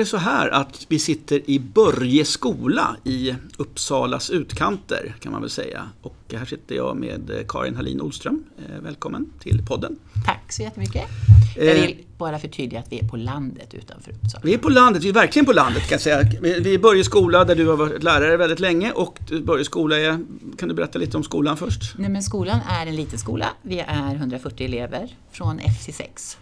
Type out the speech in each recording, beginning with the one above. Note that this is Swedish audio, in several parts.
det så här att vi sitter i Börje skola i Uppsalas utkanter kan man väl säga. Och här sitter jag med Karin Hallin Olström. Eh, välkommen till podden. Tack så jättemycket. Jag Eh. vill bara förtydliga att vi är på landet utanför Uppsala. Vi är på landet, vi är verkligen på landet kan jag säga. Vi är Börje skola där du har varit lärare väldigt länge och Börje skola är, kan du berätta lite om skolan först? Nej, men skolan är en liten skola. Vi är 140 elever från F till 6.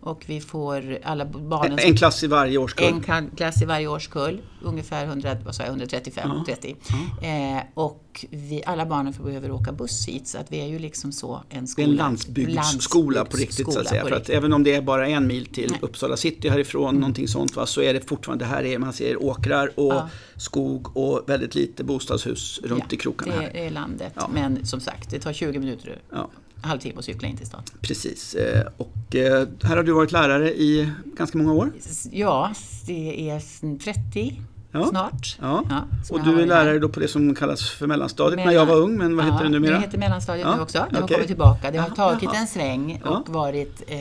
Och vi får alla barnen... En klass i varje årskull. en klass i varje årskull, ungefär 100, vad sa jag, 135, Ja. 30. Eh, och vi, alla barnen får behöver åka buss hit så att vi är ju liksom så en Det skola. en landsbygdsskola på riktigt så att säga. För att även om det är bara en mil till Nej. Uppsala city härifrån, någonting sånt, va, så är det fortfarande, det här är, man ser åkrar och Ja. skog och väldigt lite bostadshus runt i krokarna det här. är landet. Ja. Men som sagt, det tar 20 minuter, Ja, en halvtimme att cykla in till stan. precis. Eh, Och här har du varit lärare i ganska många år. Ja, det är 30 Ja. snart. Ja. som Och du har är lärare då på det som kallas för mellanstadiet när Mellan- jag var ung, men vad heter det numera? Det heter mellanstadiet Ja, nu också. Det har okej. kommit tillbaka. Det har tagit en sväng Ja. och varit eh,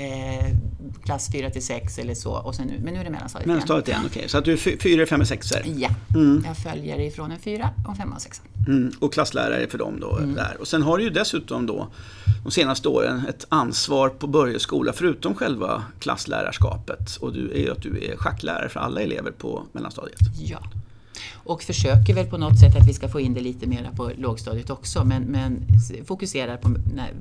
klass 4 till 6 eller så. Och sen nu, men nu är det mellanstadiet Mellanstadiet igen, okej. Så att du är fy- fyra, fem och sexor. Ja, jag följer ifrån en 4 och en 5 och 6. Mm, och klasslärare för dem då. Mm. Där. Och sen har du ju dessutom då de senaste åren ett ansvar på Börje skola förutom själva klasslärarskapet. Och du är ju att du är schacklärare för alla elever på mellanstadiet. Ja. Och försöker väl på något sätt att vi ska få in det lite mera på lågstadiet också. Men, men fokuserar på,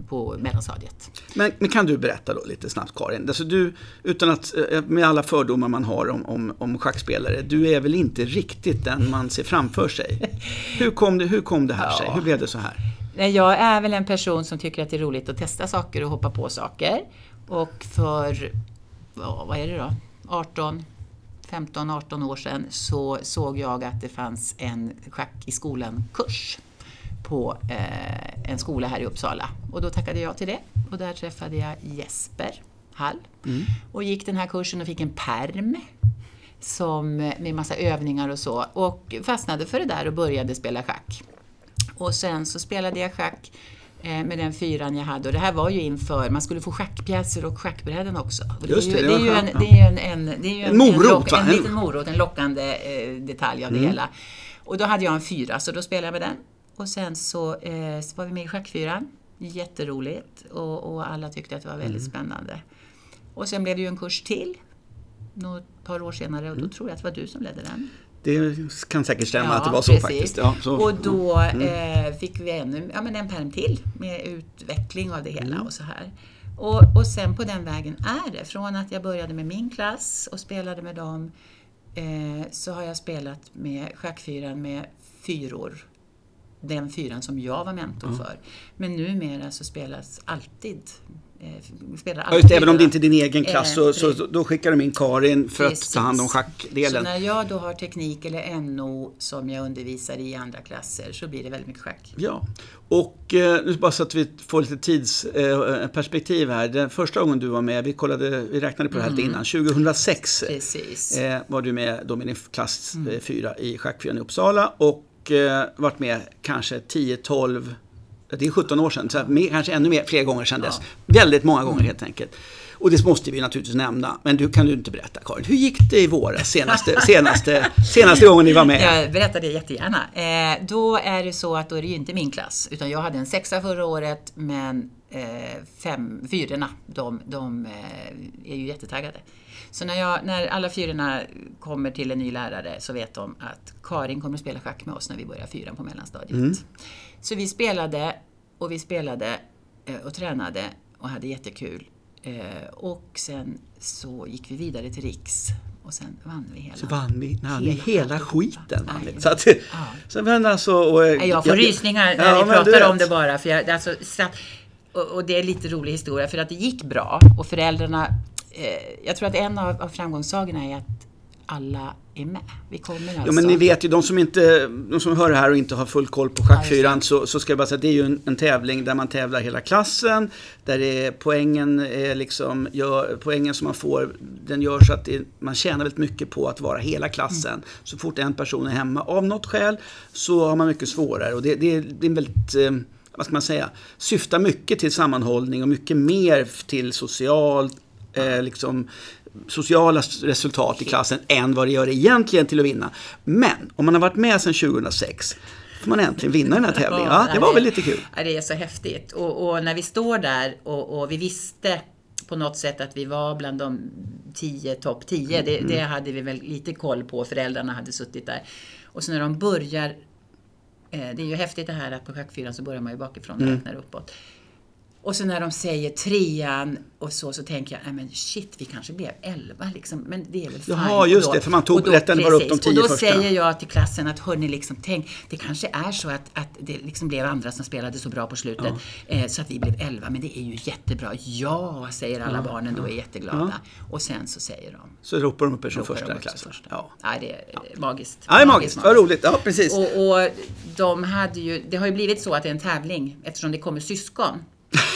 på mellanstadiet. Men, men kan du berätta då lite snabbt Karin, alltså du, utan att, eh, med alla fördomar man har om, om, om schackspelare, du är väl inte riktigt den man ser framför sig? Hur kom det, hur kom det här sig? Ja. Hur blev det så här? Nej, Jag är väl en person som tycker att det är roligt att testa saker och hoppa på saker. Och för, ja, vad är det då, 18, 15-18 år sedan så såg jag att det fanns en schack i skolan-kurs på eh, en skola här i Uppsala. Och då tackade jag till det och där träffade jag Jesper Hall och gick den här kursen och fick en perm som, med massa övningar och så och fastnade för det där och började spela schack. Och sen så spelade jag schack med den fyran jag hade och det här var ju inför, man skulle få schackpjäser och schackbräden också. Och Just det, är ju, det det är ju en, det är ju en, en, det är ju En morot, en, lock- en En- liten morot, en lockande eh, detalj av det Mm. hela. Och då hade jag en fyra så då spelade jag med den. Och sen så, eh, så var vi med i schackfyran, jätteroligt och, och alla tyckte att det var väldigt Mm. spännande. Och sen blev det ju en kurs till, något par år senare och då tror jag att det var du som ledde den. Det kan säkert stämma Ja, att det var så precis. faktiskt. Ja, så, Och då Mm. eh, fick vi ännu, ja, men en perm till med utveckling av det hela Mm. och så här. Och, och sen på den vägen är det. Från att jag började med min klass och spelade med dem eh, så har jag spelat med schackfyran med fyror. Den fyran som jag var mentor för. Men numera så spelas alltid spelar Ja, just, även om det inte är din egen klass så, Eh, så då skickar de in Karin för Precis. att ta hand om Så schackdelen. när jag då har teknik eller NO som jag undervisar i andra klasser så blir det väldigt mycket schack. Ja, och eh, nu bara så att vi får lite tidsperspektiv här. Den första gången du var med, vi, kollade, vi räknade på det här lite innan, 2006 Precis. eh, var du med då med din klass 4 i schackfyran i Uppsala och eh, varit med kanske 10-12 det är 17 år sedan, så mer, kanske ännu mer, fler gånger sedan dess. Väldigt många gånger helt enkelt. Och det måste vi naturligtvis nämna, men du kan du inte berätta Karin. Hur gick det i våras, senaste, senaste, senaste gången ni var med? Jag berättar det jättegärna. Eh, då är det så att då är det ju inte min klass, utan jag hade en sexa förra året, men eh, fem, fyrorna, de, de eh, är ju jättetaggade. Så när, jag, när alla fyrorna kommer till en ny lärare så vet de att Karin kommer att spela schack med oss när vi börjar fyran på mellanstadiet. Så vi spelade och vi spelade eh, och tränade och hade jättekul. Eh, Och sen så gick vi vidare till Riks och sen vann vi hela. Så vann vann ni Hela hela skiten. vann. Nej. Så att, Ja. så men alltså, och, Nej, Jag får rysningar när Ja, vi pratar om det bara. För jag, alltså, så- och, och det är lite rolig historia för att det gick bra och föräldrarna eh, Jag tror att en av, av framgångssagorna är att alla är med. Vi kommer alltså. Ja men ni vet ju, de som, inte, de som hör det här och inte har full koll på schackfyran så, så ska jag bara säga att det är ju en, en tävling där man tävlar hela klassen. Där det är poängen, är liksom, gör, poängen som man får, den gör så att det, man tjänar väldigt mycket på att vara hela klassen. Mm. Så fort en person är hemma av något skäl så har man mycket svårare. Och det, det, det är en väldigt, eh, vad ska man säga, syftar mycket till sammanhållning och mycket mer till social, eh, liksom, sociala resultat i klassen än vad det gör egentligen till att vinna. Men om man har varit med sedan 2006 får man äntligen vinna den här tävlingen. Ja, det var väl lite kul. Ja, det är så häftigt. Och, och när vi står där och, och, vi visste på något sätt att vi var bland de tio, topp tio. Det, Mm. det hade vi väl lite koll på. Föräldrarna hade suttit där. Och så när de börjar eh, det är ju häftigt det här att på schackfyran så börjar man ju bakifrån Mm. och räknar uppåt. Och så när de säger trean och så, så tänker jag, men shit, vi kanske blev elva liksom. Men det är väl fine. Jaha, just Och det, för man tog och då- rätten bara upp de tio Och då första. säger jag till klassen att hörni, liksom, tänk, det kanske är så att, att det liksom blev andra som spelade så bra på slutet. Eh, så att vi blev elva, men det är ju jättebra. Ja, säger alla barnen då är jätteglada. Och sen så säger de. Så ropar de upp er som första första. Ja. Nej, det är eh, magiskt. Ja, det är magiskt. Vad roligt. Ja, precis. Och, och de hade ju, det har ju blivit så att det är en tävling eftersom det kommer syskon.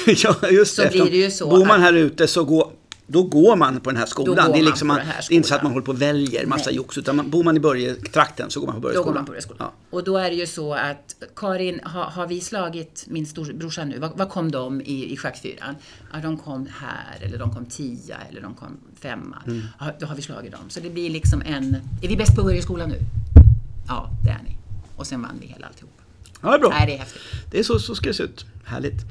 ja, just Så det. blir det ju så Bor man här ute så går då går man på den här skolan. det är man liksom man, här det är inte så att man håller på och väljer massa Nej. jox. Utan man, bor man i Börjetrakten så går man på Då går Börjeskolan. man på Börjeskolan. Ja. Och då är det ju så att Karin, har, har vi slagit min storbrorsa nu? Vad, vad kom de i, i schackfyran? Ja, de kom här, eller de kom tia, eller de kom femma. Mm. Ja, då har vi slagit dem. Så det blir liksom en... Är vi bäst på Börjeskolan nu? Ja, det är ni. Och sen vann vi hela alltihop. Ja, det är bra. Nej, det är häftigt. Det är så, så ska det se ut. Härligt.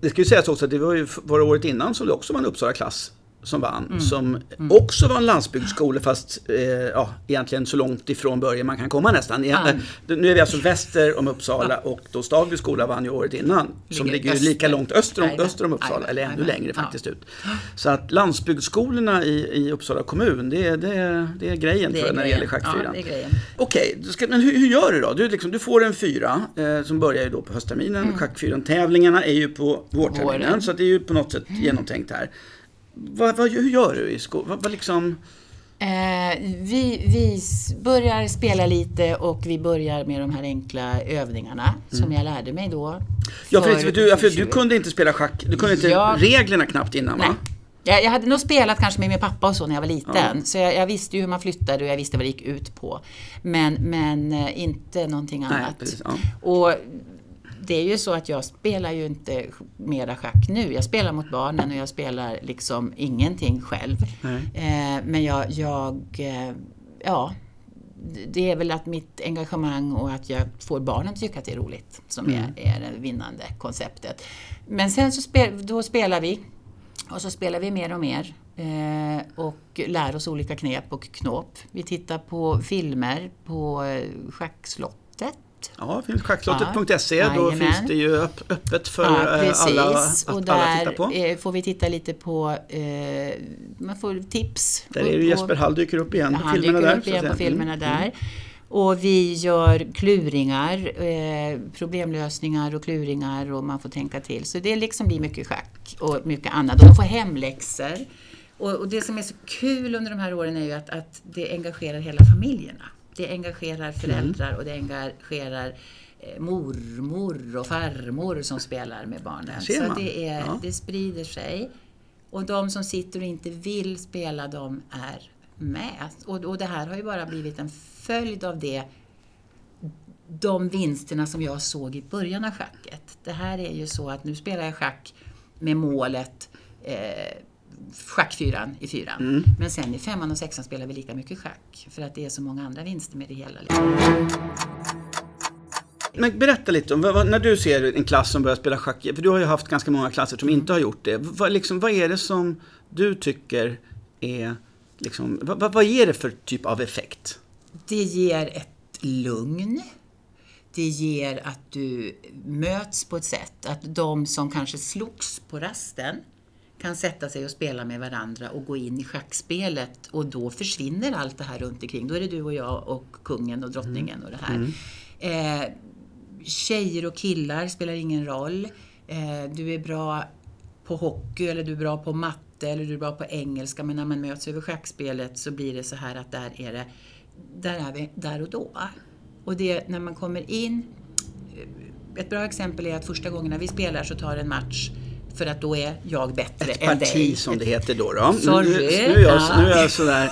Det ska ju sägas också att det var ju förra året innan som det också var en Uppsala-klass som vann. Mm. Som också var en landsbygdsskola fast eh, ja, egentligen så långt ifrån början man kan komma nästan. Ja. Eh, Nu är vi alltså väster om Uppsala och då Stagby skola vann ju året innan. Som Ligger ligger ju lika långt öster om, öster om Uppsala, eller ännu längre Ja. faktiskt ut. Så att landsbygdsskolorna i, i Uppsala kommun, det, är- det, är- det är grejen tror jag när det gäller schackfyran. Ja, det grejen. Okej, ska- men hur, hur gör du då? Du, liksom, du får en fyra eh, som börjar ju då på höstterminen. Schackfyran-tävlingarna är ju på vårterminen Mm. Våren. så det är ju på något sätt genomtänkt här. Vad, vad, hur gör du i skolan? Vad, vad liksom... Eh, vi, vi börjar spela lite och vi börjar med de här enkla övningarna som jag lärde mig då. Mm. Ja, för, för, du, ja, för du 20. kunde inte spela schack, du kunde inte Ja. reglerna knappt innan va? Nej. Jag, jag hade nog spelat kanske med min pappa och så när jag var liten. Så jag, jag visste ju hur man flyttade och jag visste vad det gick ut på. Men, men eh, inte någonting Nej, annat. precis, ja. Och det är ju så att jag spelar ju inte mera schack nu. Jag spelar mot barnen och jag spelar liksom ingenting själv. Eh, men jag, jag eh, ja, det är väl att mitt engagemang och att jag får barnen att tycka att det är roligt som Mm. är, är det vinnande konceptet. Men sen så spel, då spelar vi och så spelar vi mer och mer eh, och lär oss olika knep och knåp. Vi tittar på filmer på eh, Schackslottet. Ja, finns schackslottet.se. Ja, då jajamän. finns det ju öpp, öppet för Ja, eh, precis. alla att och alla titta där på. eh, får vi titta lite på, eh, man får tips. Där är på- Jesper Hall dyker upp igen på filmerna där. upp igen på filmerna Mm. där. Och vi gör kluringar, eh, problemlösningar och kluringar och man får tänka till. Så det liksom blir mycket schack och mycket annat. Och de får hemläxor. Och, och det som är så kul under de här åren är ju att, att det engagerar hela familjerna. Det engagerar föräldrar och det engagerar eh, mormor och farmor som spelar med barnen. Så det, är, Ja. det sprider sig. Och de som sitter och inte vill spela, de är med. Och, och det här har ju bara blivit en följd av det de vinsterna som jag såg i början av schacket. Det här är ju så att nu spelar jag schack med målet eh, schackfyran i fyran. Mm. Men sen i femman och sexan spelar vi lika mycket schack. För att det är så många andra vinster med det hela. Liksom. Men berätta lite om, vad, när du ser en klass som börjar spela schack, för du har ju haft ganska många klasser som inte har gjort det. Vad, liksom, vad är det som du tycker är, liksom, vad, vad, vad ger det för typ av effekt? Det ger ett lugn. Det ger att du möts på ett sätt att de som kanske slogs på rasten kan sätta sig och spela med varandra och gå in i schackspelet och då försvinner allt det här runt omkring. Då är det du och jag och kungen och drottningen och det här. Eh, tjejer och killar spelar ingen roll. Eh, du är bra på hockey eller du är bra på matte eller du är bra på engelska men när man möts över schackspelet så blir det så här att där är det, där är vi där och då. Och det när man kommer in, eh, ett bra exempel är att första gången när vi spelar så tar en match för att då är jag bättre Ett än parti dig. som det heter då. då. Sorry. Nu, nu, är jag, Ja. nu är jag sådär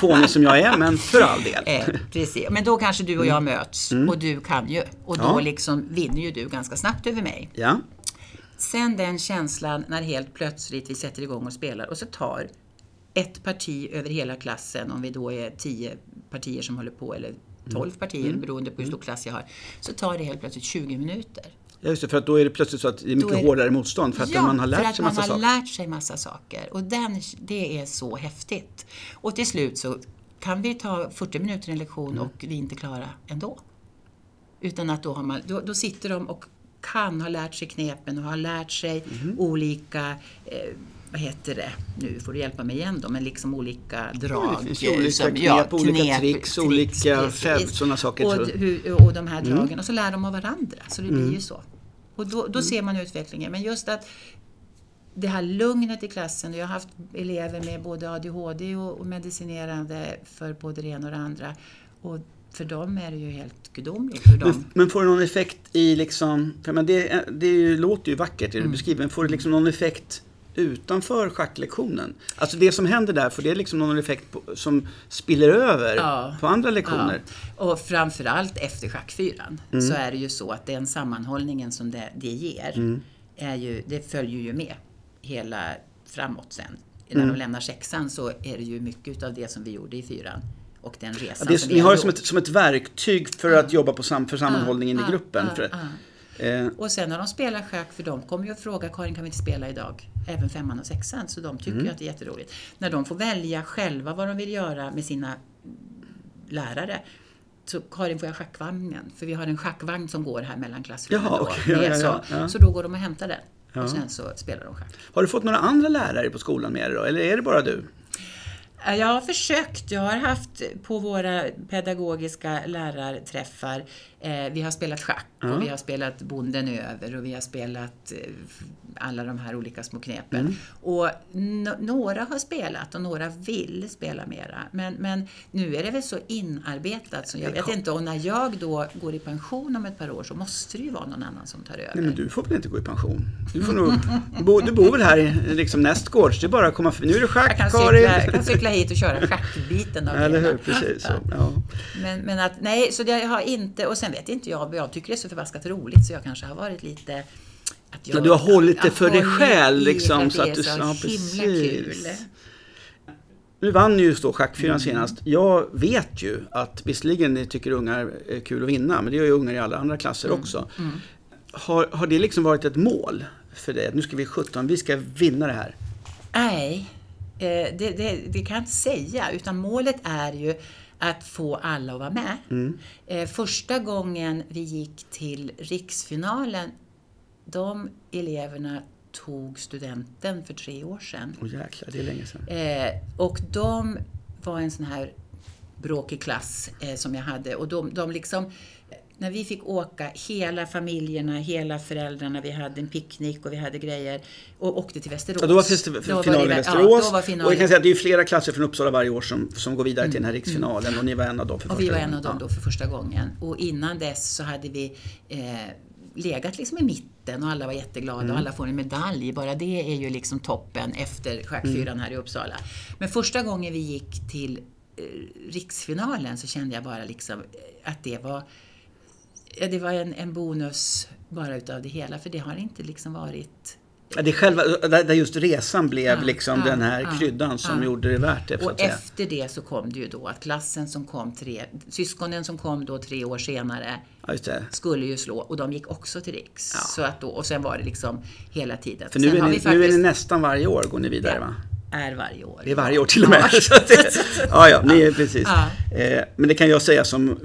fånig som jag är, men för all del. Eh, precis. Men då kanske du och jag möts och du kan ju. Och då Mm. Ja. liksom vinner ju du ganska snabbt över mig. Ja. Sen den känslan när helt plötsligt vi sätter igång och spelar och så tar ett parti över hela klassen, om vi då är tio partier som håller på, eller tolv partier Mm. beroende på hur stor klass jag har, så tar det helt plötsligt 20 minuter. Ja, just det, för att då är det plötsligt så att det är mycket är- hårdare motstånd för att man har för lärt att sig massa man har saker. lärt sig massa saker. Och den, det är så häftigt. Och till slut så kan vi ta 40 minuter en lektion Mm. och vi är inte klara ändå. Utan att då, har man, då, då sitter de och kan ha lärt sig knepen och har lärt sig Mhm. olika eh, vad heter det? Nu får du hjälpa mig igen då, men liksom olika drag. det finns ju olika knep, olika tricks, olika fäv- sådana saker, Och, hur, och de här Mm. dragen. Och så lär de av varandra. Så det blir ju så. Och då, då ser man utvecklingen. Men just att det här lugnet i klassen. Jag har haft elever med både ADHD och, och medicinerande för både det ena och det andra. Och för dem är det ju helt gudomligt. Hur de, Men, men får det någon effekt i liksom, för men det, det ju, låter ju vackert det Mm. du beskriver, men får det liksom någon effekt utanför schacklektionen? Alltså det som händer där, får det liksom någon effekt på, som spiller över Ja. på andra lektioner? Ja, och framförallt efter schackfyran Mm. så är det ju så att den sammanhållningen som det, det ger, Mm. är ju, det följer ju med hela framåt sen. Mm. När de lämnar sexan så är det ju mycket av det som vi gjorde i fyran och den resan Ja, det är, som ni vi har det som ett, som ett verktyg för att jobba på sam, för sammanhållningen i gruppen. för. Eh, Och sen när de spelar schack, för de kommer ju att fråga Karin kan vi inte spela idag? Även femman och sexan, så de tycker Mm. ju att det är jätteroligt. När de får välja själva vad de vill göra med sina lärare så Karin får jag schackvagnen? För vi har en schackvagn som går här mellan klassrummen. Jaha, Det ja, ja, så. ja, så då går de och hämtar den. Och sen så spelar de schack. har du fått några andra lärare på skolan med dig då? Eller är det bara du? Ja, Jag har försökt. Jag har haft på våra pedagogiska lärarträffar, eh, vi har spelat schack Ja. och vi har spelat Bonden över och vi har spelat eh, alla de här olika små knepen. Mm. Och några har spelat och några vill spela mera. Men, men nu är det väl så inarbetat så jag vet inte. Och när jag då går i pension om ett par år så måste det ju vara någon annan som tar över. Nej men du får väl inte gå i pension? Du, får nog, du, bor, du bor väl här i- liksom nästgårds? Det är bara att komma. Nu är det jag schack, kan Karin! cykla, jag kan cykla hit och köra schackbiten av Eller hur, precis så. Ja. Men, men att, nej, så det har inte, och sen vet inte jag, jag tycker det är så förbaskat roligt så jag kanske har varit lite... Att jag, Ja, du har hållit det för dig själv, liksom, så att du- så ja, precis. kul. Nu vann ju då Schackfyran Mm. senast. Jag vet ju att visserligen ni tycker ungar är kul att vinna, men det gör ju ungar i alla andra klasser Mm. också. Har, har det liksom varit ett mål för dig? Nu ska vi 17, vi ska vinna det här. Nej, eh, det, det, det kan jag inte säga. Utan målet är ju att få alla att vara med. Mm. Eh, Första gången vi gick till riksfinalen, de eleverna tog studenten för tre år sedan. Åh jäklar, det är länge sedan. Eh, och de var en sån här bråkig klass eh, som jag hade och de, de liksom när vi fick åka, hela familjerna, hela föräldrarna, vi hade en picknick och vi hade grejer och åkte till Västerås. Ja, då var finalen i Västerås. Ja, var och finalen. jag kan säga att det är flera klasser från Uppsala varje år som, som går vidare till den här riksfinalen och ni var en av dem för Och första vi var gången. en av dem Ja. då för första gången. Och innan dess så hade vi eh, legat liksom i mitten och alla var jätteglada Mm. och alla får en medalj. Bara det är ju liksom toppen efter schackfyran Mm. här i Uppsala. Men första gången vi gick till eh, riksfinalen så kände jag bara liksom att det var Ja, det var en, en bonus bara utav det hela, för det har inte liksom varit... Ja, det själva, där just resan blev Ja, liksom ja, den här ja, kryddan som gjorde det värt det. Och efter det så kom det ju då att klassen som kom tre, syskonen som kom då tre år senare skulle ju slå och de gick också till Riks. Så att då, och sen var det liksom hela tiden. För nu sen är, ni, vi nu är faktiskt, ni nästan varje år går ni vidare va? är varje år. Det är varje år till och med. Ja, ja, ni är precis. Eh, men det kan jag säga som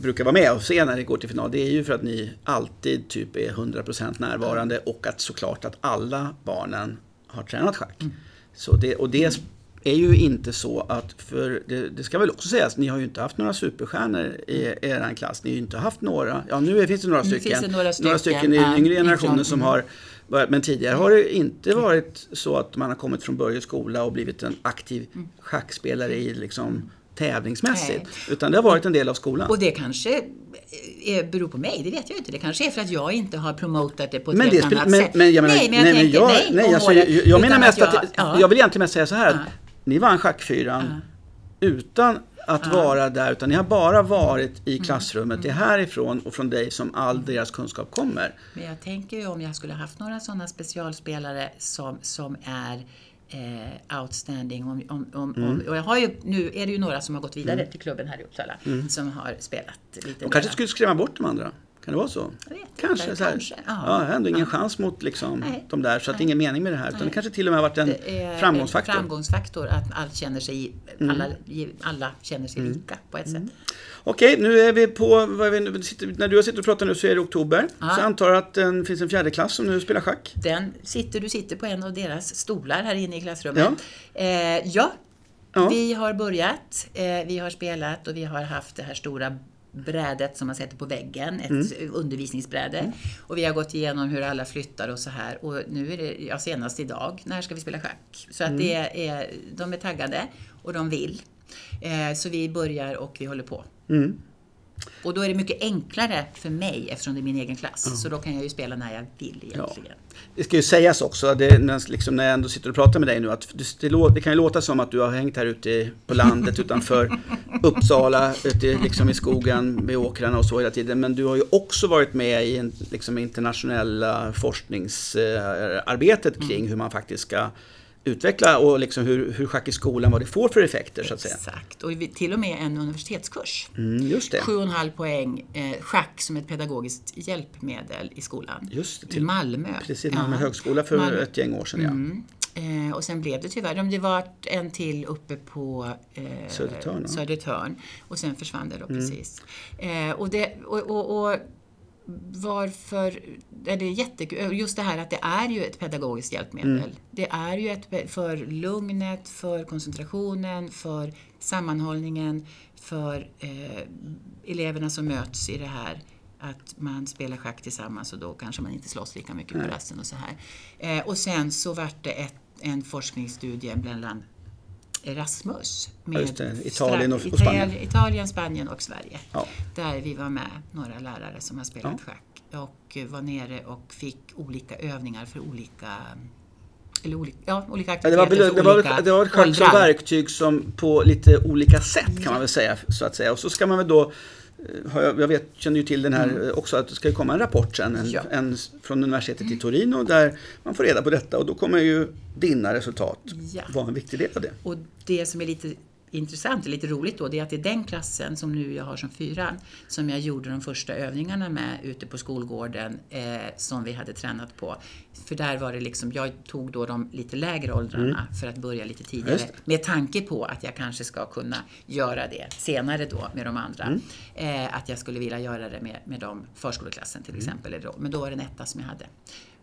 brukar vara med och se när det går till final. Det är ju för att ni alltid typ är 100% närvarande och att såklart att alla barnen har tränat schack. Mm. Så det, och det är ju inte så att, för det, det ska väl också sägas, ni har ju inte haft några superstjärnor i er klass. Ni har ju inte haft några, ja nu finns det några stycken. finns det några några stycken, stycken i ja, yngre generationen som mm. har börjat. Men tidigare har det inte varit så att man har kommit från Börje skola och blivit en aktiv schackspelare i liksom tävlingsmässigt. Nej. Utan det har varit en del av skolan. Och det kanske är, beror på mig, det vet jag inte. Det kanske är för att jag inte har promotat det på ett Men, helt annat men, sätt. men jag menar, nej, men jag nej, tänker jag, nej, nej, alltså, jag, jag menar mest att, jag, jag, ja. vill egentligen mest säga så här. Ja. Att ni vann schackfyran utan att vara där, utan ni har bara varit Mm. i klassrummet. Det är härifrån och från dig som all deras kunskap kommer. Men jag tänker ju om jag skulle haft några sådana specialspelare som, som är eh, outstanding. Om, om, om, om, och jag har ju, nu är det ju några som har gått vidare till klubben här i Uppsala som har spelat lite De kanske skulle skrämma bort de andra? Kan det vara så? Kanske. inte, så här. kanske, ja. Ja, ändå ingen chans mot liksom, Nej. de där, så att det är ingen mening med det här. Utan det kanske till och med har varit en framgångsfaktor. En framgångsfaktor att alla känner sig, Mm. alla, alla känner sig lika på ett sätt. Okej, nu är vi på, vi, när du har suttit och pratat nu så är det oktober. Ja. Så jag antar att det finns en fjärde klass som nu spelar schack. Den sitter, du sitter på en av deras stolar här inne i klassrummet. Ja, eh, ja. Ja. vi har börjat, eh, vi har spelat och vi har haft det här stora brädet som man sätter på väggen, ett Mm. undervisningsbräde. Och vi har gått igenom hur alla flyttar och så här. Och nu är det, ja senast idag, när ska vi spela schack? Så att det Mm. är, de är taggade och de vill. Eh, så vi börjar och vi håller på. Mm. Och då är det mycket enklare för mig eftersom det är min egen klass. Så då kan jag ju spela när jag vill egentligen. Det ska ju sägas också, det, när- liksom, när jag ändå sitter och pratar med dig nu, att det, det, kan ju låta som att du har hängt här ute på landet utanför Uppsala, ute liksom i skogen vid åkrarna och så hela tiden. Men du har ju också varit med i en, liksom, internationella forskningsarbetet Mm. kring hur man faktiskt ska utveckla och liksom hur, hur schack i skolan, vad det får för effekter så att säga. Exakt. Och till och med en universitetskurs. Mm, just det. Sju och en halv poäng eh, schack som ett pedagogiskt hjälpmedel i skolan. Just det, I till- Malmö. Precis, Malmö högskola för Malmö. ett gäng år sedan. Ja. Mm. Eh, och sen blev det tyvärr, det var en till uppe på eh, Södertörn, ja. Mm. Södertörn. Och sen försvann det då precis. Eh, och, det, och, och, och varför, är det jättekul, just det här att det är ju ett pedagogiskt hjälpmedel. Mm. Det är ju ett för lugnet, för koncentrationen, för sammanhållningen, för eh, eleverna som möts i det här att man spelar schack tillsammans och då kanske man inte slåss lika mycket på rasten och så här. Eh, och sen så vart det ett, en forskningsstudie mellan Erasmus med det. Italien och- och Spanien. Italien, Spanien och Sverige. Ja. Där vi var med, några lärare som har spelat Ja. schack och var nere och fick olika övningar för olika eller olika, ja, olika Ja, aktiviteter det var, det var, olika det var ett schack som verktyg som på lite olika sätt kan man väl säga. Så att säga. Och så ska man väl då, jag, jag vet, känner ju till den här eh, också, att det ska komma en rapport sen en, Mm. Ja. en, från universitetet i Torino där man får reda på detta och då kommer ju dina resultat Ja. vara en viktig del av det. Och det som är lite intressant och lite roligt då, det är att det är den klassen som nu jag har som fyran som jag gjorde de första övningarna med ute på skolgården eh, som vi hade tränat på. För där var det liksom, jag tog då de lite lägre åldrarna för att börja lite tidigare. Med tanke på att jag kanske ska kunna göra det senare då med de andra. Eh, att jag skulle vilja göra det med, med de förskoleklassen till exempel. eller då. Men då var det en etta som jag hade.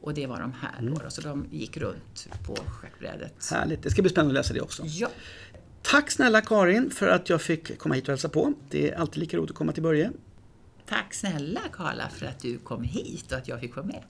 Och det var de här då, då. Så de gick runt på schackbrädet. Härligt, det ska bli spännande att läsa det också. Ja. Tack snälla Karin för att jag fick komma hit och hälsa på. Det är alltid lika roligt att komma till Börje. Tack snälla Karla för att du kom hit och att jag fick vara med.